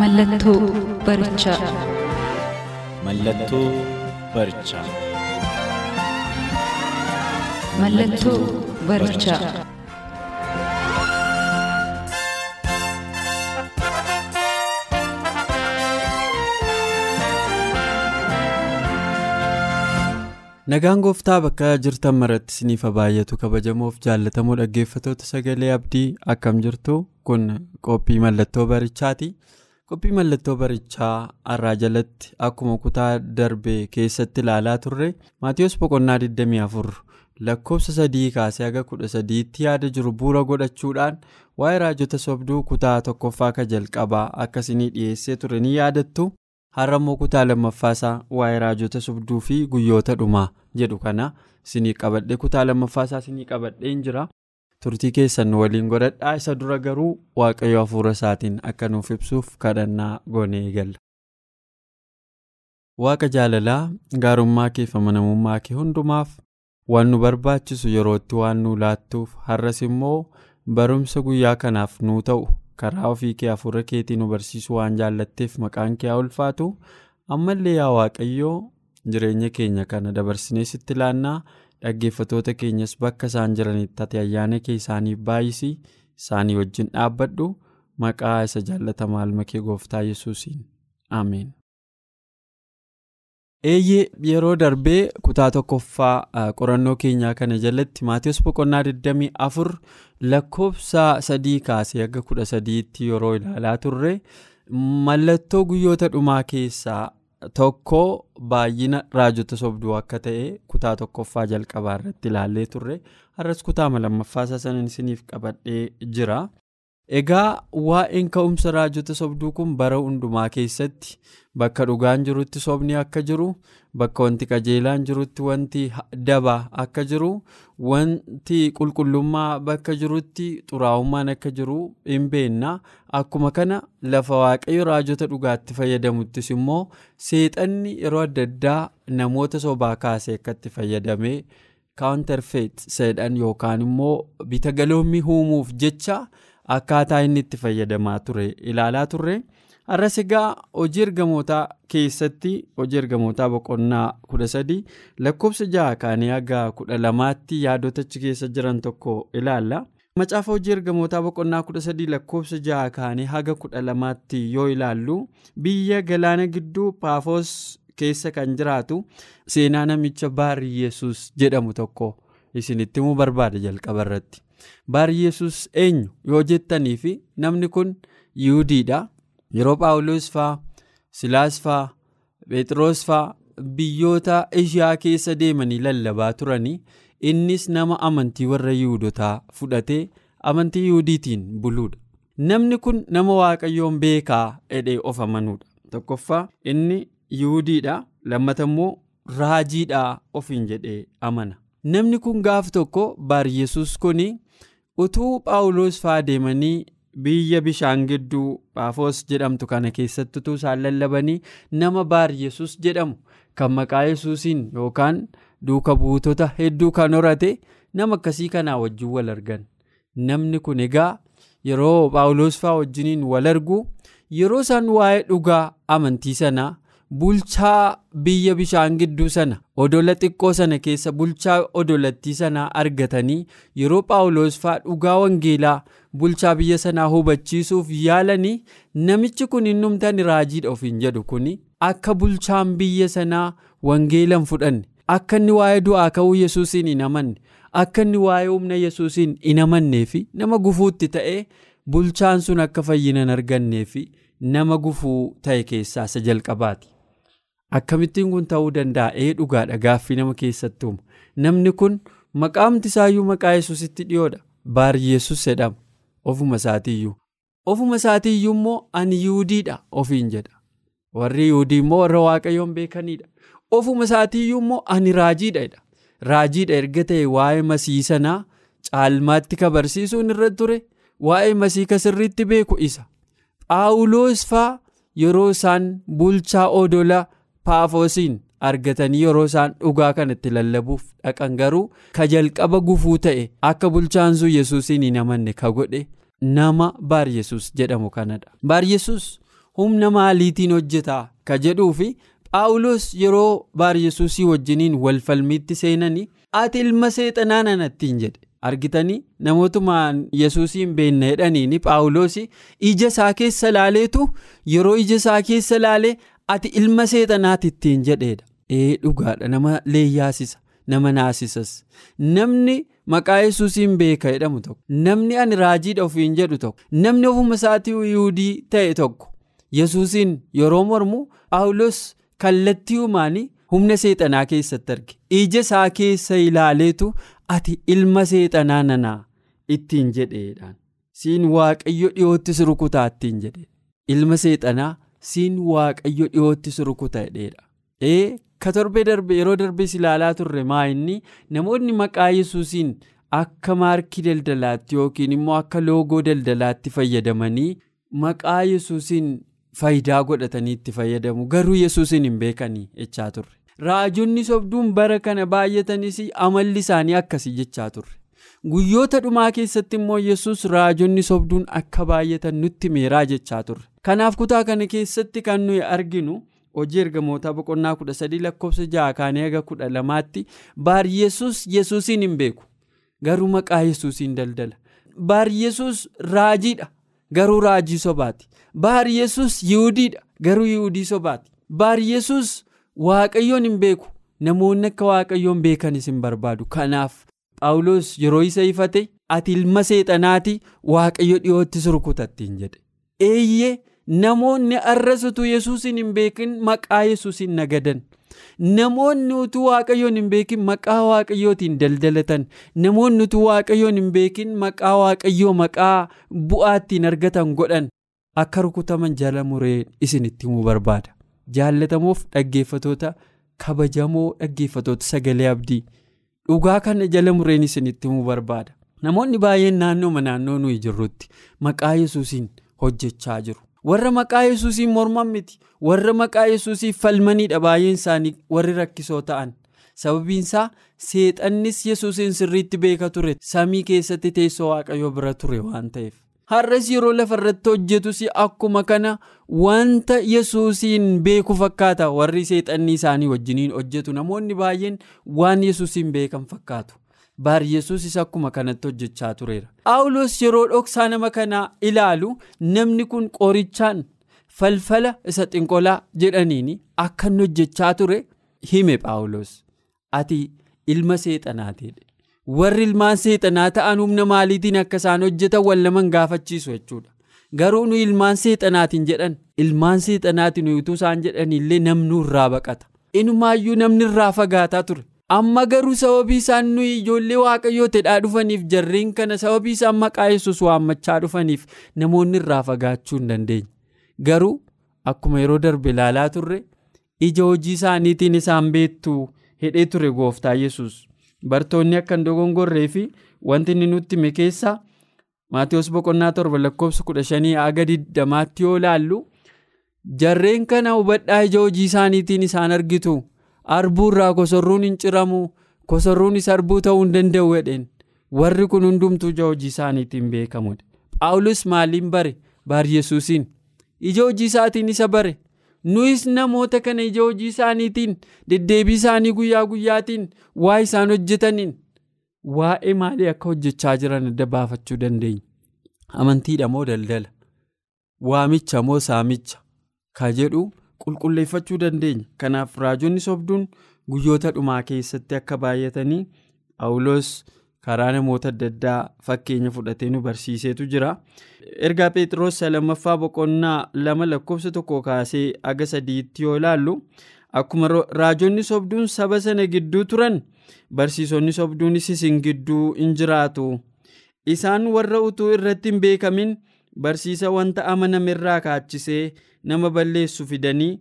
Mallattoo barichaa. Mallattoo barichaa. Mallattoo barichaa. Nagaan gooftaa bakka jirtan maratti isiniif baay'atu kabajamoof jaallatamoo dhaggeeffatoota sagalee abdii akkam jirtu kun qophii mallattoo barichaati. Qophii mallattoo barichaa har'aa jalatti akkuma kutaa darbe keessatti ilaalaa turre Maatiyus boqonnaa 24 lakkoofsa sadii kaasee haga 13tti yaada jiru bu'uura godhachuudhaan waa'ee raajota sobduu kutaa tokkoffaa ka jalqabaa akkasii dhiyeessee ture ni yaadattu. Har'a immoo kutaa lammaffaasaa waa'ee raajota sobduu fi guyyoota dhumaa jedhu kana isinii qabadhee kutaa lammaffaasaa isinii qabadhee jira. Turtii keessan waliin godhadhaa isa dura garuu waaqayyo hafuura isaatiin akka nuuf ibsuuf kadhannaa goonee eegalla. Waaqa jaalalaa gaarummaa kee fi amanamummaa kee hundumaaf waan nu barbaachisu yerootti waan nu laattuuf har'as immoo barumsa guyyaa kanaaf nuu ta'u karaa ofii kee hafuura keetii nu barsiisuu waan jaallatteef maqaan kee haa ulfaatu ammallee yaa waaqayyoo jireenya keenya kana dabarsinee sitti laannaa. Dhaggeeffatoota keenyas bakka isaan jiranitti ati ayyaana kee isaaniif baay'isii isaanii wajjin dhaabbadhu maqaa isa jaallatamaa ilma kee gooftaa yesuusiin ameen. eeyyee yeroo darbee kutaa tokkoffaa qorannoo keenyaa kana jalatti maatiyoos boqonnaa 24 lakkoofsa sadii kaasee haga 13tti yeroo ilaalaa turre mallattoo guyyoota dhumaa keessaa. Tokko baay'ina raajota sobduu akka ta'e kutaa tokkoffaa jalqabaa irratti ilaallee turre har'as kutaa lammaffaa sana isiniif qabadhee jira. Egaa waa'een ka'umsa raajota sobduu kun bara hundumaa keessatti bakka dhugaan jirutti sobni akka jiru bakka wanti qajeelaan jirutti wanti daba akka jiru wanti qulqullummaa bakka jirutti xuraa'ummaan akka jiru hin beekna akkuma kana lafa waaqayyo raajota dhugaatti fayyadamuttis immoo seexanni yeroo adda addaa namoota sobaa kaasee akka itti fayyadamee kaawuntarfeet seedhan yookaan immoo bitagaloomii uumuuf jecha. Akkaataa inni itti fayyadamaa ture ilaalaa turre har'as egaa hojii ergamootaa keessatti hojii ergamootaa boqonnaa kudha sadii lakkoofsa jaha kaanii haga kudha lamaatti yaadota achi keessa jiran tokko ilaalla. Macaafa hojii ergamootaa boqonnaa kudha sadii lakkoofsa jaha kaanii haga kudha lamaatti yoo ilaallu biyya galaana gidduu paafoos keessa kan jiraatu seenaa namicha baarrii yesus jedhamu tokko isinitti himuu barbaada jalqaba irratti. Baarrii yesus eenyu yoo jettanii fi namni kun yihudiidha. Yeroo Paawuloos faa Silaas faa Phexros faa biyyoota Eshiyaa keessa deemanii lallabaa turanii innis nama amantii warra yihudotaa fudhatee amantii yihudiitiin buluudha. Namni kun nama waaqayyoon beekaa jedhee of amanuudha. Tokkoffaa inni yihudiidha. Lammata immoo raajiidhaa ofiin jedhee amana. Namni kun gaaf tokko baarrii yesus kuni. utuu paawuloos faa deemanii biyya bishaan gidduu paafoos jedhamtu kana keessatti utuu isaan lallabanii nama baarrii yesus jedhamu kan maqaa yesuusiin yookaan duuka buutota hedduu kan horate nama akkasii kanaa wajjin wal argan namni kun egaa yeroo paawuloos faa wajjiniin wal argu yeroo isaan waa'ee dhugaa amantii sanaa bulchaa biyya bishaan gidduu sana odola xiqqoo sana keessa bulchaa odolattii sanaa argatanii yeroo paawuloos faa dhugaa wangeelaa bulchaa biyya sanaa hubachiisuuf yaalanii namichi kun innumtaan raajiidha ofiin jedhu kun akka bulchaan biyya sanaa wangeelan fudhanne akka inni waa'ee du'aa ka'uu yesuusiin hin amanne akka inni waa'ee humna yesuusiin hin amannee fi nama gufuutti ta'ee bulchaan sun akka fayyinan argannee fi nama gufuu ta'e keessaa isa jalqabaati. Akkamittiin kun ta'uu danda'a? Ee dhugaadha gaaffii nama keessatti uumu namni kun maqaamti isaayyuu maqaa yesuusitti dhiyoodha baar yesus jedhama. Ofuma isaatiiyyuu ofuma isaatiiyyuu immoo ani yuudiidha ofiin jedha. Warri yuudii immoo warra waaqayyoon beekanidha ofuma isaatiiyyuu immoo ani raajiidha jedha. Raajiidha erga ta'e waa'ee masii sanaa caalmaatti ka barsiisuun irra ture waa'ee masii ka sirriitti beeku isa. Phaawulos faa yeroo isaan bulchaa odola paafoosiin argatanii yeroo isaan dhugaa kanatti lallabuuf dhaqan garuu ka jalqaba gufuu ta'e akka bulchaan sun yesuusiin hin amanne ka godhe nama baar yesus jedhamu kanadha. Baar yesus humna maaliitiin hojjetaa ka jedhuu fi phaawulos yeroo baar yesuusii wajjiniin wal falmiitti seenanii ati ilma seexanaa nanattiin jedhe. Argitanii namootumaan yesuusiin beekna jedhaniini phaawulos ija isaa keessa laaleetu? Yeroo ija isaa keessa laalee ati ilma seexanaatittiin jedheedha. Ee dhugaadha nama leeyyaasisa nama naasisas. Namni maqaa yesuusiin beeka jedhamu tokko namni ani raajiidha ofiin jedhu tokko namni ofuma isaatii yuudii ta'e tokko yesuusiin yeroo mormu phaawulos kallattii uumaanii humna seexanaa keessatti arge. Ija isaa keessa ilaaleetu ati ilma seexanaa nanaa ittiin jedheedhaan. Siin waaqayyo dhiyootti si rukutaa ittiin jedhe. Ilma seexanaa siin waaqayyo dhiyootti si rukuta jedheedha. Ee ka torbee darbe yeroo darbees ilaalaa turre maa inni? Namoonni maqaa yesuusiin akka maarkii daldalaatti yookiin immoo akka loogoo daldalaatti fayyadamanii maqaa yesuusiin faayidaa godhatanii itti fayyadamu. Garuu yesuusiin hin beekanii jechaa turre. raajonni sobduun bara kana baay'atanis amalli isaanii akkasii jechaa turre guyyoota dhumaa keessatti immoo yesus raajonni sobduun akka baay'atan nutti meeraa jechaa turre. Kanaaf kutaa kana keessatti kan nuyi arginu hojii ergamootaa boqonnaa kudha sadii lakkoofsa ja'a kaanii haga kudha lamaatti baar yesus yesuusiin hin beeku. Garuu maqaa yesuusiin daldala. Baar yesus raajiidha garuu raajii sobaati. Baar yesus yihudiidha garuu yihudii sobaati. Baar yesus waaqayyoon hin beeku namoonni akka waaqayyoon beekanis hin barbaadu. Kanaaf phaawulos yeroo isa ifate ati ilma seexanaati waaqayyo dhiyootti si rukutattiin jedhe. Eeyyee namoonni arras utuu yesuusin hin beekin maqaa yesuusin nagadan. Namoonni utuu waaqayyoon hin beekin maqaa waaqayyootiin daldalatan. Namoonni utuu waaqayyoon hin beekin maqaa waaqayyoo maqaa bu'aattiin argatan godhan. Akka rukutaman jala muree isinitti himuu barbaada. jaallatamuuf dhaggeeffatoota kabajamoo dhaggeeffatoota sagalee abdii dhugaa kana jala mureen isinitti himuu barbaada. Namoonni baay'een naannooma naannoo nuyi jirrutti maqaa yesuusiin hojjechaa jiru. Warra maqaa yesuusiin morman miti. Warra maqaa yesuusiin falmaniidha baay'een isaanii warri rakkisoo ta'an. Sababiinsaa seexannis yesuusiin sirriitti beeka ture. Samii keessatti teessoo waaqayyoo bira ture waan ta'eef. Har'as yeroo lafa irratti hojjetus akkuma kana wanta yesuusiin beeku fakkaata warri seexannii isaanii wajjiniin hojjetu namoonni baay'een waan yesuusiin beekan fakkaatu baar yesuusis akkuma kanatti hojjechaa tureera. phaawulos yeroo dhoksaa nama kanaa ilaalu namni kun qorichaan falfala isa xinqolaa jedhaniin akka hojjechaa ture hime phaawulos ati ilma seexanaatiidha. Warri ilmaan seexanaa ta'an humna maaliitiin akka isaan hojjetan wal naman gaafachiisu jechuudha. Garuu nu ilmaan seexanaatiin jedhan ilmaan seexanaatiin utuu isaan jedhanillee namni irraa baqata. Inumaayyuu namni irraa fagaataa ture. Amma garuu sababii isaan nuyi ijoollee waaqayyoo tedhaa dhufaniif jarreen kana sababii isaan maqaa yesus waammachaa dhufaniif namoonni irraa fagaachuu hin dandeenye. Garuu akkuma yeroo darbe ilaalaa turre ija hojii isaaniitiin isaan beektu hidhee ture gooftaa yesus bartoonni akka hin dogongorree fi wanti inni nutti hime keessaa maatiyoos boqonnaa torba lakkoofsa kudha shanii haga digdamaatti yoo laallu jarreen kana hubadhaa ija hojii isaaniitiin isaan argitu arbuu irraa kosorruun hin ciramu kosorruunis arbuu ta'uu hin danda'u jedheen. Warri kun hundumtuu ija hojii isaaniitiin beekamudha phaawulos maaliin bare? Baar yesuusiin ija hojii isaatiin isa bare nuyis namoota kana ija hojii isaaniitiin deddeebii isaanii guyyaa guyyaatiin waa isaan hojjetaniin waa'ee maalii akka hojjechaa jiran adda baafachuu dandeenya. Amantiidha moo daldala. Waamicha moo saamicha. Ka jedhu qulqulleeffachuu dandeenya. Kanaaf raajonni sobduun guyyoota dhumaa keessatti akka baay'atanii phaawulos karaa namoota adda addaa fakkeenya fudhatee nu barsiiseetu jira ergaa pheexroos lammaffaa boqonnaa lama lakkoofsa tokko kaasee aga sadiitti yoo ilaallu akkuma raajonni sobduun saba sana gidduu turan barsiisonni sobduunis isin gidduu in jiraatu isaan warra utuu irratti hin beekamin barsiisa wanta amanamirraa kaachisee nama balleessu fidanii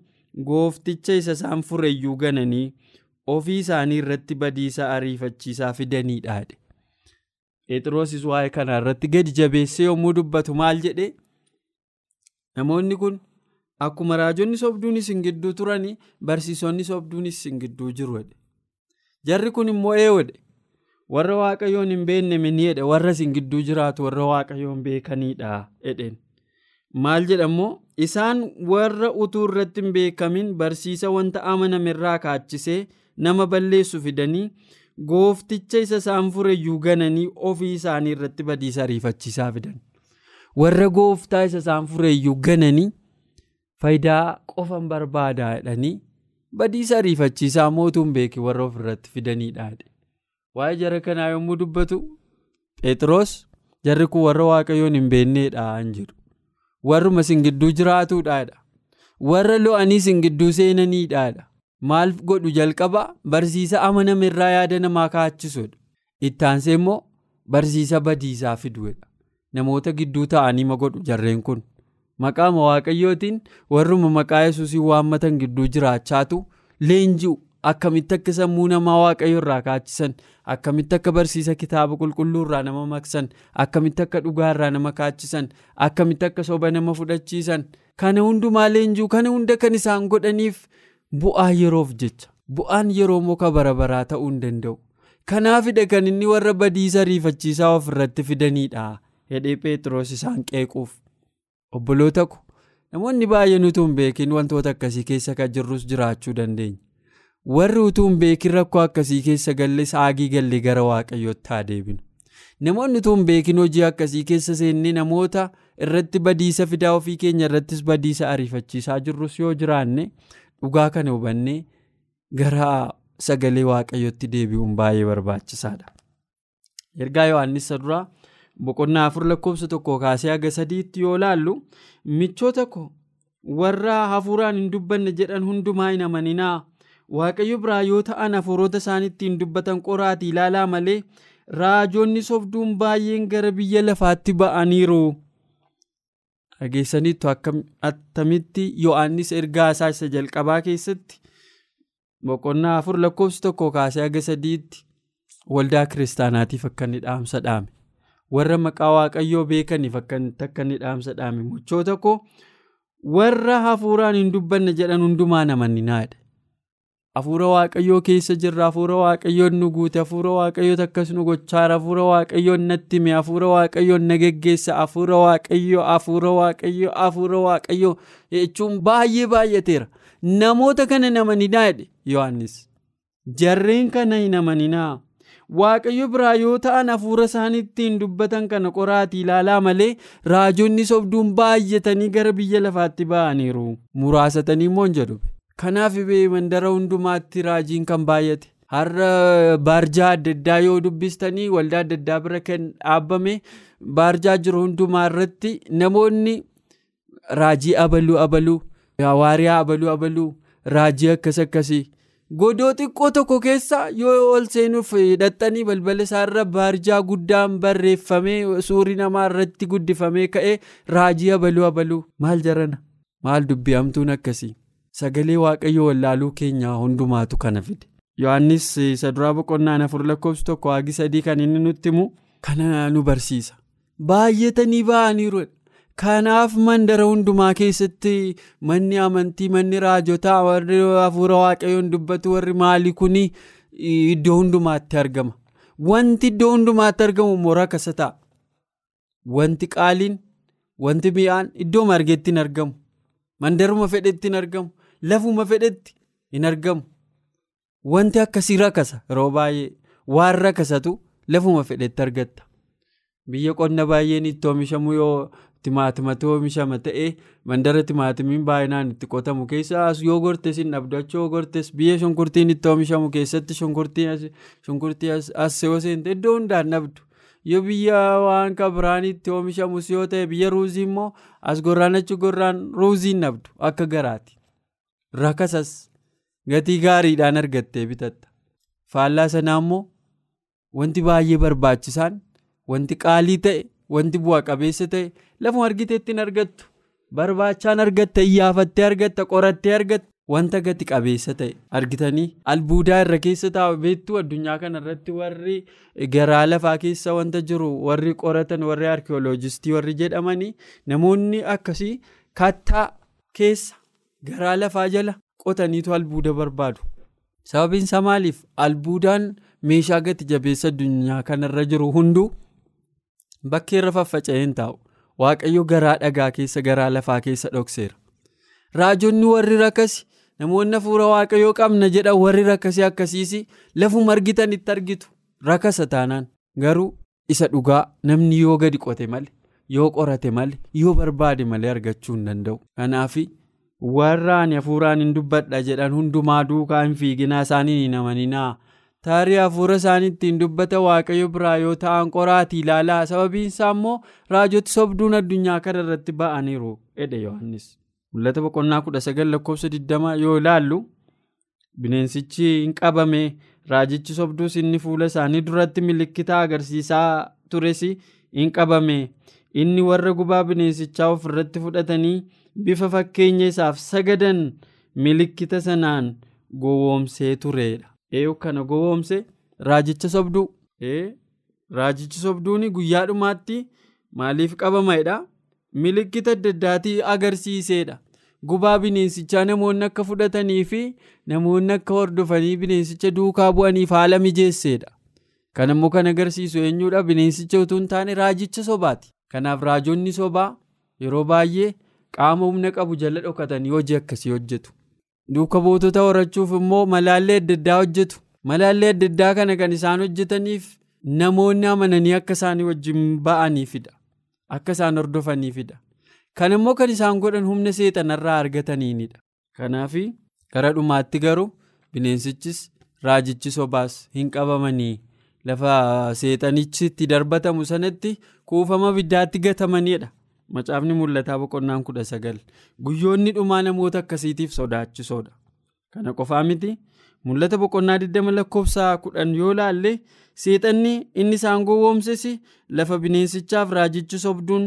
goofticha isa isaan fureyyuu gananii ofii isaanii irratti badiisa ariifachiisaa fidaniidha. Phexrosis waa'ee kana irratti gadi jabeessee yommuu dubbatu maal jedhe namoonni kun akkuma raajonni sobduunis isin gidduu turanii barsiisonni sobduunis isin gidduu jiru. Jarri kun immoo eewadhe warra waaqayyoon hin beekne miniidha warra isin gidduu jiraatu warra waaqayyoon beekaniidha jedheen. Maal jedhammoo isaan warra utuu irratti hin beekamin barsiisa wanta amanamirraa kaachisee nama balleessu fidanii goofticha isa isaan fureyyuu gananii ofii isaanii irratti badiisa ariifachiisaa fidan. Warra gooftaa isa isaan fureyyuu gananii faayidaa qofan barbaadaa jedhanii badiisa ariifachiisaa mootuun beeki warra ofirratti fidaniidha. Waa'ee jara kanaa yommuu dubbatu Phexros jarri kun warra waaqayyoon hin beekneedha hin jedhu. Warruma isin gidduu jiraatuudha. Warra lo'anii isin gidduu seenaniidha. Maal godhu jalqaba barsiisa amanamirraa yaada namaa kaachisudha. Ittaansee immoo barsiisa badiisaa fiduudha. Namoota gidduu ta'anii ma godhu jarreen kun. Maqaama waaqayyootiin warruma maqaa yesuusii waammatan gidduu jiraachaatu leenji'u akkamitti akka sammuu namaa waaqayyo irraa kaachisan akkamitti akka barsiisa kitaaba qulqulluu irraa nama maksan akkamitti akka dhugaa irraa nama kaachisan akkamitti akka soba nama fudhachiisan kana hundumaa leenji'u kana hunda kan isaan godhaniif bu'aa yeroof jecha bu'aan yeroo muka bara baraa ta'uu hin danda'u kanaafidha kan inni warra badiisa ariifachiisaa of irratti fidaniidha jedhee Phexros isaan qeequuf. Obboloota ko namoonni baay'een utuu hin beekin wantoota akkasii keessa kan jirrus jiraachuu dandeenya. Warri utuu hin beekin rakkoo akkasii keessa galle saagii galle gara waaqayyootti haa deebinu. Namoonni utuu hin beekin hojii akkasii keessa seennee namoota irratti badiisa fidaa ofii keenya irrattis badiisa ariifachiisaa jirrus yoo jiraanne dhugaa kana hubannee gara sagalee waaqayyootti deebi'uun baay'ee barbaachisaadha. Ergaa Yohaannis duraa. boqonnaa afur lakkoofsa tokko kaasee haga sadiitti yoo laallu michoota ko warra hafuuraan hin dubbanne jedhan hundumaa hin amaninaa waaqayyo biraa yoo ta'an hafuurota isaaniitti hin dubbatan qoraatii ilaalaa malee raajonni sobduun baay'een gara biyya lafaatti ba'aniiru. Dhageessaniittu attamitti yohannis ergaa isaa isa jalqabaa keessatti boqonnaa afur lakkoofsa tokko kaasee haga sadiitti waldaa kiristaanaatiif akka inni dhaamsa dhaame. warra maqaa waaqayyoo beekaniif akka inni dhaamsa dhaame michoota koo warra hafuuraan hin dubbanne jedhan hundumaa amaninaadha. Hafuura waaqayyoo keessa jirra hafuura waaqayyoon nu guute hafuura waaqayyoota akkas nu gochaara hafuura waaqayyoon natti hime hafuura waaqayyoon na geggeessa hafuura waaqayyoo hafuura waaqayyoo hafuura waaqayyoo jechuun baay'ee baay'ateera. Namoota kana namaninaa jedhe Yohaannis jarreen kana hin amaninaa. waaqayyo biraa yoo ta'an hafuura isaaniitti hin dubbatan kana qoraatii ilaalaa malee raajonni sobduun baay'atanii gara biyya lafaatti ba'aniiru. Muraasatanii immoo hin jedhu kanaaf mandara hundumaatti raajiin kan baay'ate. Har'a baarjaa adda addaa yoo dubbistanii waldaa adda addaa bira kan dhaabbame baarjaa jiru hundumaa irratti namoonni raajii abaluu abaluu hawaariyaa abaluu abaluu raajii akkas akkasii. godoo xiqqoo tokko keessa yoo ol seenuuf hidhattanii balbala isaarra baarjaa guddaan barreeffamee suurri namaa irratti guddifamee ka'ee raajii abaluu abaluu maal jarana? Maal dubbi'amtuun akkasii sagalee waaqayyoo wallaaluu keenyaa hundumaatu kana fide. Yohannis isa duraa boqonnaan afur lakkoofsi tokko hagi sadii kan inni nutti himu kana nu barsiisa. Baay'atanii ba'aniiru kanaaf mandara hundumaa keessatti manni amantii manni raajotaa warri hafuura waaqayyoon dubbatu warri maalii kun iddoo hundumaatti argama. Wanti iddoo hundumaatti argamu immoo rakkasa wanti qaaliin wanti mi'aan iddoo margeetti argamu. Mandaruma fedhetti hin argamu lafuma fedhetti hin argamu. Wanti akkasii rakkasa yeroo baay'ee waan rakkasatu lafuma fedhetti argatta. Biyya qonna baay'een itti oomishamu yoo. timaatimatti oomishama ta'ee mandara timaatimiin baay'inaan itti qotamu keessa as yoo gortes hin dhabdu achi yoo gortes biyya shunkurtiin itti oomishamu keessatti shunkurtii as yoo seente iddoo hundaan dhabdu. Yoo biyya waan kabiraan itti oomishamus yoo ta'e biyya ruuzii immoo as gorraan achi gorraan ruuzii hin dhabdu akka garaati rakkasas gatii gaariidhaan argattee bitatta. Faallaa sanaa immoo wanti baay'ee barbaachisaan wanti qaalii ta'e wanti bu'a qabeessa ta'e lafuma argiteetti hin argattu. Barbaachaan argatta iyyaafattee argatta qorattee argatta wanta gati qabeessa ta'e argitanii albuudaa irra keessa taa'u beektuu addunyaa kana irratti warri garaa lafaa keessa wanta jiru warri qoratan warri arkiyooloojistii warri jedhamanii namoonni akkasii kattaa keessa garaa lafaa jala qotaniitu albuuda barbaadu. sababiin isaa maaliif albuudaan meeshaa gati jabeessa addunyaa kanarra jiru hunduu bakkeerra faffaca'ee hin taa'u waaqayyo garaa dhagaa keessa garaa lafaa keessa dhokseera raajonni warri rakkasi namoonni hafuura waaqayyoo qabna jedhan warri rakkasii akkasiisi lafuma argitan itti argitu rakkasa taanaan garuu isa dhugaa namni yoo gadi qote malee yoo qorate malee yoo barbaade malee argachuu hin danda'u kanaaf. Warra ani hafuuraan hin dubbadha jedhan hundumaa duukaa hin fiiginaa isaanii hin amaninaa taarii hafuura isaaniitti hin dubbata waaqayyo biraa yoo ta'an qoraatii ilaalaa. Sababiin isaa immoo raajoti sobduun addunyaa kana irratti ba'aniiru jedhe yohannis. Mul'ata boqonnaa kudha sagal lakkoofsa digdama yoo ilaallu bineensichi hin qabame raajichi sobduus inni fuula isaanii duratti milikkita agarsiisaa tures hin qabame inni warra gubaa bineensichaa of irratti fudhatanii. Bifa fakkeenya isaaf sagadan milikkita sanaan gowwoomsee turedha. Eeyyuu kana gowwoomse raajicha sobduu. Raajichi sobduun guyyaa dhumaatti maaliif qabamadha? Milikkita adda addaatii agarsiisedha. Gubaa bineensichaa namoonni akka fudhatanii fi namoonni akka hordofanii bineensicha duukaa bu'aniif haala mijeessedha. Kan immoo kan agarsiisu eenyudha? Bineensicha utuu hin taane raajicha sobaati. Kanaaf raajonni sobaa yeroo baay'ee. Qaama humna qabu jala dhokatanii hojii akkasii hojjetu. Duuka buutota horachuuf immoo malaallee adda addaa hojjetu. Malaallee adda addaa kana kan isaan hojjetaniif namoonni amananii akka isaanii wajjin ba'aniifidha. Akka isaan hordofaniifidha. Kan immoo kan isaan godhan humna seexanarraa argataniinidha. Kanaaf gara dhumaatti garuu bineensichis raajichi sobaas hin qabamanii lafa seexanichi itti darbatamu sanatti kuufama biddaatti gatamanidha. Macaafni mul'ataa boqonnaan kudha sagal guyyoonni dhumaa namoota akkasiitiif sodaachisoodha. Kana qofaa miti mul'ata boqonnaa 20 lakkoofsa kudhan yoo laalle seexanni inni isaan gowwoomses lafa bineensichaaf raajichi sobduun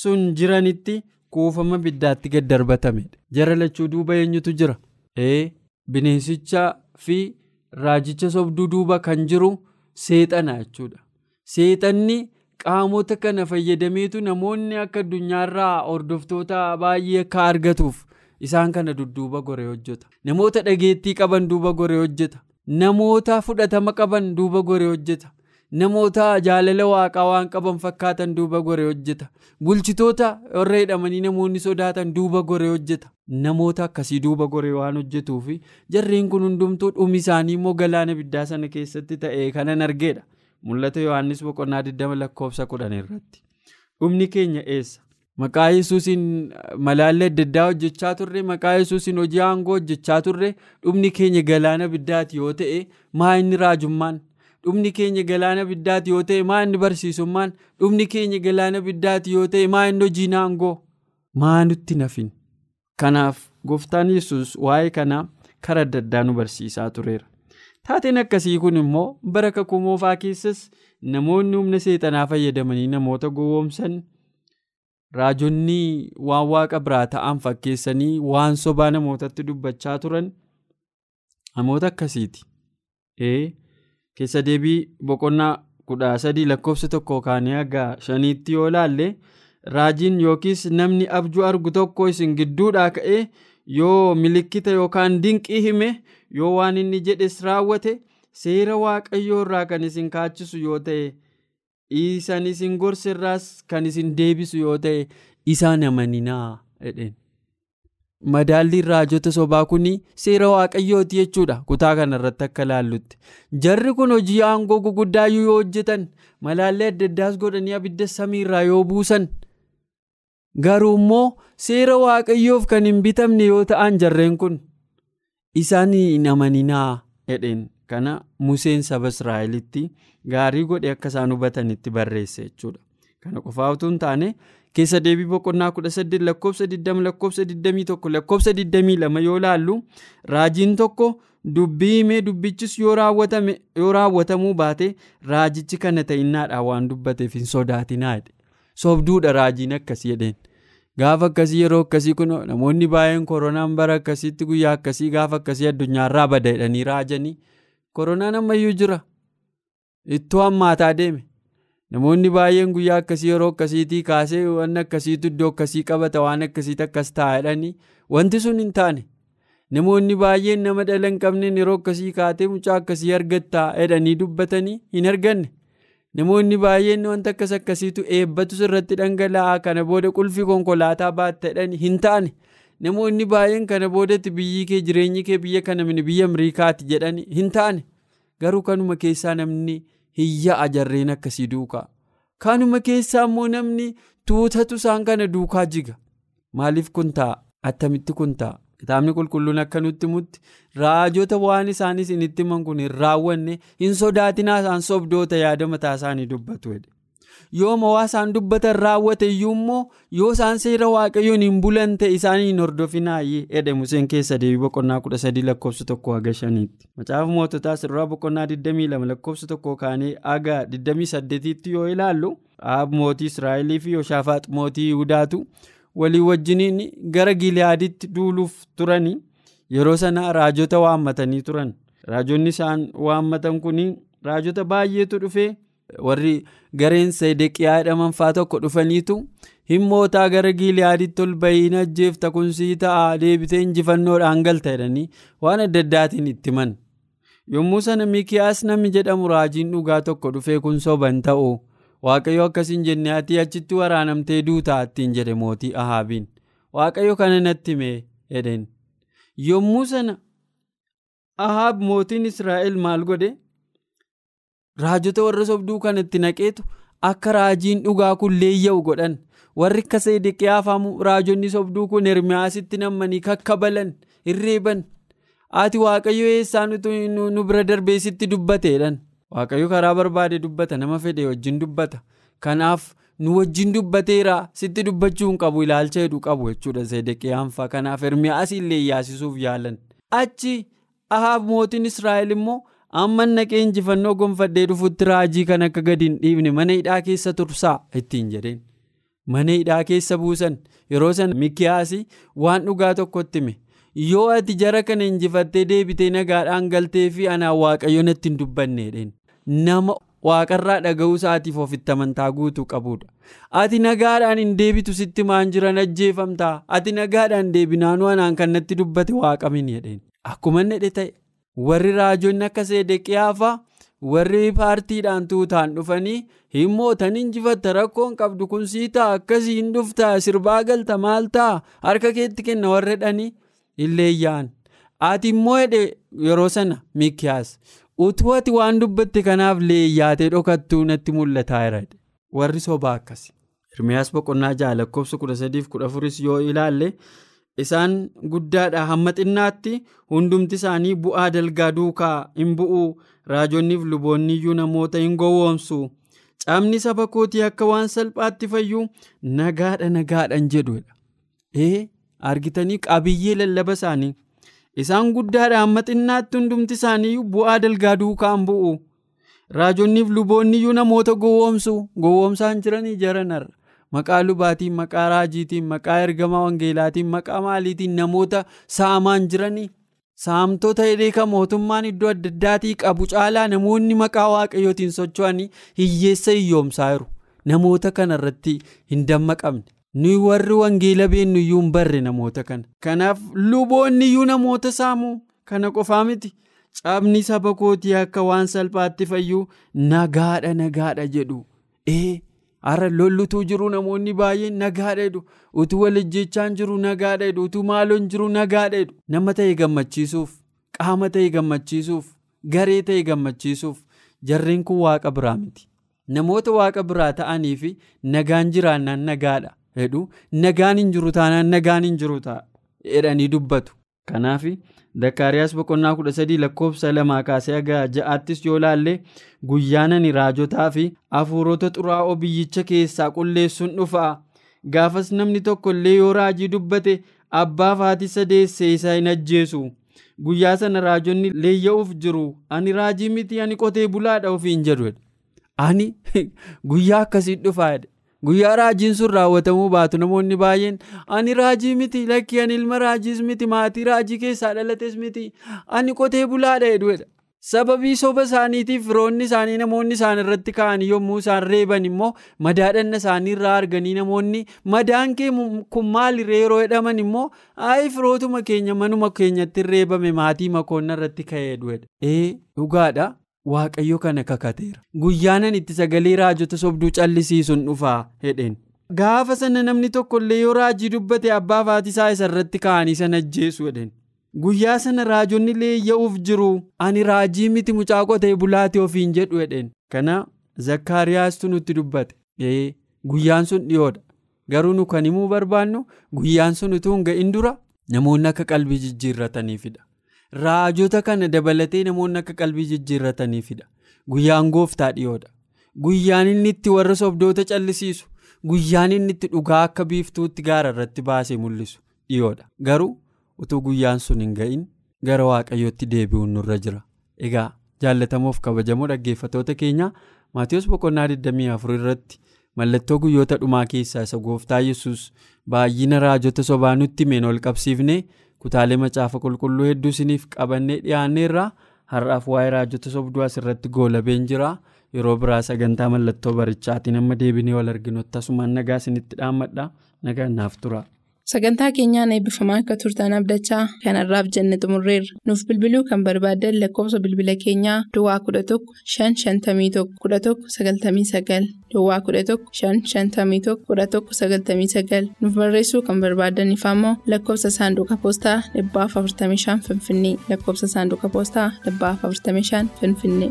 sun jiranitti kuufama biddaatti gad darbatamedha. Jara lachuu duuba eenyutu jira? Ee bineensichaa fi raajicha sobduu duuba kan jiru seexana jechuudha. Seexanni. Qaamota kana fayyadameetu namoonni akka addunyaarraa hordoftoota baay'ee akka argatuuf isaan kana dudduuba goree hojjeta. Namoota dhageettii qaban duuba goree hojjeta. Namoota fudhatama qaban duuba goree hojjeta. Namoota jaalala waaqaa waan qaban fakkaatan duuba goree hojjeta. Bulchitoota warra jedhamanii namoonni sodaatan duuba goree hojjeta. Namoota akkasii duuba goree waan hojjetuuf jarreen kun hundumtuu dhumi isaanii immoo galaana biddaa sana keessatti ta'e kanan argeedha. Mul'ata Yohaannis boqonnaa 20 lakkoofsa 10 irratti. Dhumni keenya eessa? Maqaa yesuusiin malaallee adda addaa hojjechaa turre, maqaa yesuusiin hojii aangoo hojjechaa turre, dhumni keenya galaana biddaati yoo ta'e, maa inni raajummaan? Dhumni keenya galaana biddaati yoo ta'e, maa inni barsiisummaan? Dhumni keenya galaana biddaati yoo ta'e, maa inni hojiin aangoo? Maa nutti nafin? Kanaaf gooftaan yesus waa'ee kanaa karaa adda addaa nu barsiisaa tureera. Taateen akkasii kun immoo bara kakuu moofaa keessas namoonni humna seexanaa fayyadamanii namoota gowwoomsan raajonni waan waaqa biraa ta'an fakkeessanii waan sobaa namootatti dubbachaa turan namoota akkasiiti. Ee keessa deebii boqonnaa kudha sadii lakkoofsa tokko kaanee haga shaniitti yoo laalle raajiin yookiis namni abjuu argu tokko isin gidduudhaa ka'ee yoo milikkita yookaan dinqii hime yoo waan inni jedhes raawwate seera waaqayyoo irraa kan isin kaachisu yoo ta'e isan isin gorse irraas kan isin deebisu yoo ta'e isaan amaninaa jedheen. Madaalliin raajota sobaa kun seera waaqayyooti jechuudha kutaa kanarratti akka laallutti. Jarri kun hojii aangoo guguddaa yoo hojjetan malaallee adda addaas godhanii abidda samiirraa yoo buusan garuu immoo seera waaqayyoof kan hin bitamne yoo ta'an jarreen kun isaan hin amaninaa jedheen kana Museen saba Israa'elitti gaarii godhe akka isaan hubatanitti barreesse jechuudha. Kana qofaa utuu hin taane keessa deebii boqonnaa kudha saddeet lakkoofsa 20 lakkoofsa 21 lakkoofsa 22 yoo laallu raajiin tokko dubbii himee dubbichis yoo raawwatamuu baate raajichi kana ta'innaadhaan waan dubbateef hin sodaatinaa jedhe sobduudha raajiin akkasii jedheen. Gaafa akkasii yeroo akkasii kun namoonni baay'een koronaan bara akkasiitti guyyaa akkasii gaafa akkasii addunyaarraa bada jedhanii raajanii koronaan ammayyuu jira. Ittoo hammaataa deeme. Namoonni baay'een guyyaa akkasii yeroo akkasiitii kaasee waan akkasiitu iddoo akkasii qabata waan akkasiitu akkas ta'a jedhanii wanti sun hin taane. Namoonni baay'een nama dhala hin qabneen yeroo akkasii kaatee mucaa akkasii argattaa jedhanii dubbatanii hin arganne namoonni baay'een wanta akkas akkasiitu eebbatu sirratti dhangala'aa. Kana booda qulfii konkolaataa baatta jedhanii hin taane. Namoonni baay'een kana boodatti biyyi kee jireenyi kee biyya kana mini biyya Ameerikaati jedhanii hin taane. Garuu kanuma keessaa namni hiyya ajarreen akkasii duukaa. Kanuma keessaa immoo namni tuutatu isaan kana duukaa jiga. Maaliif kun ta'a? Attamitti kun ta'a kitaabni qulqulluun akka nutti himutti raajota waan isaan isinitti himan kun hin raawwanne hin sodaatinaa isaan sobdoota yaada mataa isaanii dubbatu yooma waa isaan dubbatan raawwate iyyuu immoo yoo isaan seera waaqayyoon hin bulan ta'e isaanii hin hordofinaayye jedhe museen keessa deebii boqonnaa kudha sadii lakkoofsa tokko haga shaniitti macaafa moototaa sirraa boqonnaa 22 lakkoofsa tokko kaanee haga 28tti yoo ilaallu aab mootii israa'elii fi yoshaafaat mootii yihudaatu walii wajjiniin gara giliyaaditti duuluuf turanii yeroo sana raajota waammatanii turan. Raajonni isaan waammatan kun raajota baay'eetu dhufee warri gareen seedeqiyaa jedhaman faa tokko dhufaniitu himmootaa gara giliyaaditti ol bahiin ajjeefta kunsii ta'a deebitee injifannoodhaan galta jedhanii waan adda addaatiin itti himan. Yommuu sana mikiyaas namni jedhamu raajiin dhugaa tokko dhufee kun soban ta'u waaqayyo akkasiin jennee ati achitti waraanamtee duutaa ittiin jedhe mootii ahaabiin. Waaqayyo kana natti himee jedheen. Yommuu sana ahaab mootiin israa'el maal godhe? Raajota warra sobduu kanatti naqeetu akka raajiin dhugaa kun leeyya'u godhan. Warri akka seedeqiyaa faamu raajonni sobduu kun ermiyaasitti nammanii kakkabalan hirreeban ati waaqayyo eessaa nu bira darbeessitti dubbateedhan waaqayyo karaa barbaade dubbata nama fedhe wajjin dubbata. Kanaaf nu wajjin dubbateera sitti dubbachuu hin qabu ilaalcha heduu qabu jechuudha seedeqiyaan faa. Kanaaf ermiyaas illee yaasisuuf yaalan. Achi ahaab mootiin israa'el immoo amma naqee injifannoo gonfadhee dhufutti raajii kan akka gadi hin mana hidhaa keessa tursaa ittiin jedheen. Mana hidhaa keessa buusan yeroo sana mikiyaasi waan dhugaa tokkotti hime. Yoo ati jara kana injifattee deebitee nagaadhaan galtee fi anaan waaqayyo natti hin dubbanneedheen nama waaqarraa dhaga'uu isaatiif ofitti amantaa guutuu qabudha ati nagaadhaan hin deebitu sitti maan jiran ajjeefamtaa? Ati nagaadhaan deebinaanuu anaan kan natti dubbate waaqamin jedheen. Akkuma jedhe ta'e warri raajonni akka seedeqiyaafaa warri paartiidhaan tuutaan dhufanii hin mootan injifatta rakkoon qabdu kun sii ta'a akkasii hin dhuftaa? Sirbaa galta maal ta'a? Harka keetti kenna warra dhanii illee yaa'an ati immoo yeroo sana mikiyaas utuu ati waan dubbatte kanaaf leeyyaatee dhokattuu natti mul'ataa jira warri sobaa akkasi. Hirmiyaas boqonnaa ja'a lakkoofsa kudha sadiif kudha afuris yoo ilaalle isaan guddaadha. Hamma xinnaatti hundumti isaanii bu'aa dalgaa duukaa hin bu'u. Raajonniif luboonni iyyuu namoota hin gowwoomsu. Caamni saba kootii akka waan salphaatti fayyuu nagaadha nagaadhan jedhudha. Ee argitanii qabiyyee lallaba isaanii isaan guddaadha hamma xinnaatti hundumti isaanii bu'aa dalgaa duukaa hin bu'u raajonniif luboonni iyyuu namoota gowwoomsu. Gowwoomsaan jiranii jaranarra. maqaa lubaatiin maqaa raajiitiin maqaa ergamaa wangeelaatiin maqaa maaliitiin namoota saamaan jiranii? Saamtota hidhee kan mootummaan iddoo adda addaatii qabu caalaa namoonni maqaa waaqayyootiin socho'anii hiyyeessa hiyyoomsaa jiru. Namoota kanarratti hin dammaqamne nuyi warri wangeela beennu iyyuu hin barre namoota kana. Kanaaf luboonni iyyuu namoota saamuu kana qofaa miti. Cabni saba kootii akka waan salphaatti fayyuu nagaadha nagaadha jedhu. Ee. Har'a lollutuu jiru namoonni baay'een nagaadha jedhu. Utuu wal ejjechaan jiru nagaadha jedhu. Utuu maaloon jiru nagaadha jedhu. Nama ta'e gammachiisuuf qaama ta'e gammachiisuuf garee ta'e gammachiisuuf jarreen kun waaqa biraa miti. Namoota waaqa biraa ta'anii fi nagaan jiraannaan nagaadha jedhu nagaan hin jiru taanaan nagaan hin jiru ta'a jedhanii dubbatu kanaaf. Dakkaariyaas boqonnaa kudha sadii lakkoofsa lamaa kaasee haga ja'aattis yoo laalle guyyaan ani raajotaa fi hafuurota xuraa'oo biyyicha keessaa qulleessuun dhufa. Gaafas namni tokko illee yoo raajii dubbate abbaaf haati isa deessee isa hin ajjeesu. guyyaa sana raajonni leeyya'uuf jiru ani raajii miti ani qotee bulaadha ofiin jedhu ani guyyaa akkasii dhufaa guyyaa raajiin sun raawwatamuu baatu namoonni baay'een ani raajii miti lakkii ani ilma raajiis miti maatii raajii keessaa dhalates miti ani qotee bulaadha jedhuudha. sababii soba isaaniitiif firoonni isaanii namoonni isaan irratti ka'an yommuu isaan reeban immoo madaadhanna isaanii irraa arganii namoonni madaan kee kun maali yeroo jedhaman immoo ayi firootuma keenya manuma keenyatti reebame maatii makoonna irratti ka'ee dhuedha. ee dhugaadha waaqayyo kana kakateera. Guyyaanan itti sagalee raajota sobduu callisiisuun dhufaa hedheen. gaafa sana namni tokkollee yoo raajii dubbate abbaa faatisaa isa irratti ka'anii sana ajjeesu hedheen. guyyaa sana raajonni leeyya'uuf jiru ani raajii miti mucaa qotee bulaati ofiin jedhu jedheen kana zakkaariyaastu nutti dubbate. Guyyaan sun dhiyoodha garuu nu kan himuu barbaannu guyyaan sun utuu hin ga'in dura namoonni akka qalbii jijjiirrataniifidha raajota kana dabalatee namoonni akka qalbii jijjiirrataniifidha guyyaan gooftaa dhiyoodha guyyaan inni itti warra sobdoota callisiisu guyyaan inni itti dhugaa akka biiftuutti gaara irratti baasee mul'isu dhiyoodha garuu. utuu guyyaan sun hin ga'in gara waaqayyootti deebi'uun nurra jira. Egaa jaallatamuuf kabajamoo dhaggeeffatoota keenya maatiyoos boqonnaa 24 irratti mallattoo guyyoota dhumaa keessaa isa gooftaa yesus baay'ina raajota sobaa nutti himeen ol qabsiifne kutaalee macaafa qulqulluu hedduu isiniif qabannee dhiyaanneerra. Har'aaf waa'ee raajota sobduu asirratti goolabeen jira. Yeroo biraa sagantaa mallattoo barichaatiin amma deebinee wal arginutti asumaan nagaa isinitti dhaammadha. Nagaan naaf tura. Sagantaa keenyaan eebbifamaa akka turtan abdachaa kanarraaf jenne xumurreerra. Nuuf bilbiluu kan barbaaddan lakkoofsa bilbila keenyaa Duwwaa 11 551 11 99 Duwwaa 11 551 11 99 nuuf barreessuu kan barbaaddan ifammoo lakkoofsa saanduqa poostaa 45 Finfinnee lakkoofsa saanduqa poostaa 45 Finfinnee.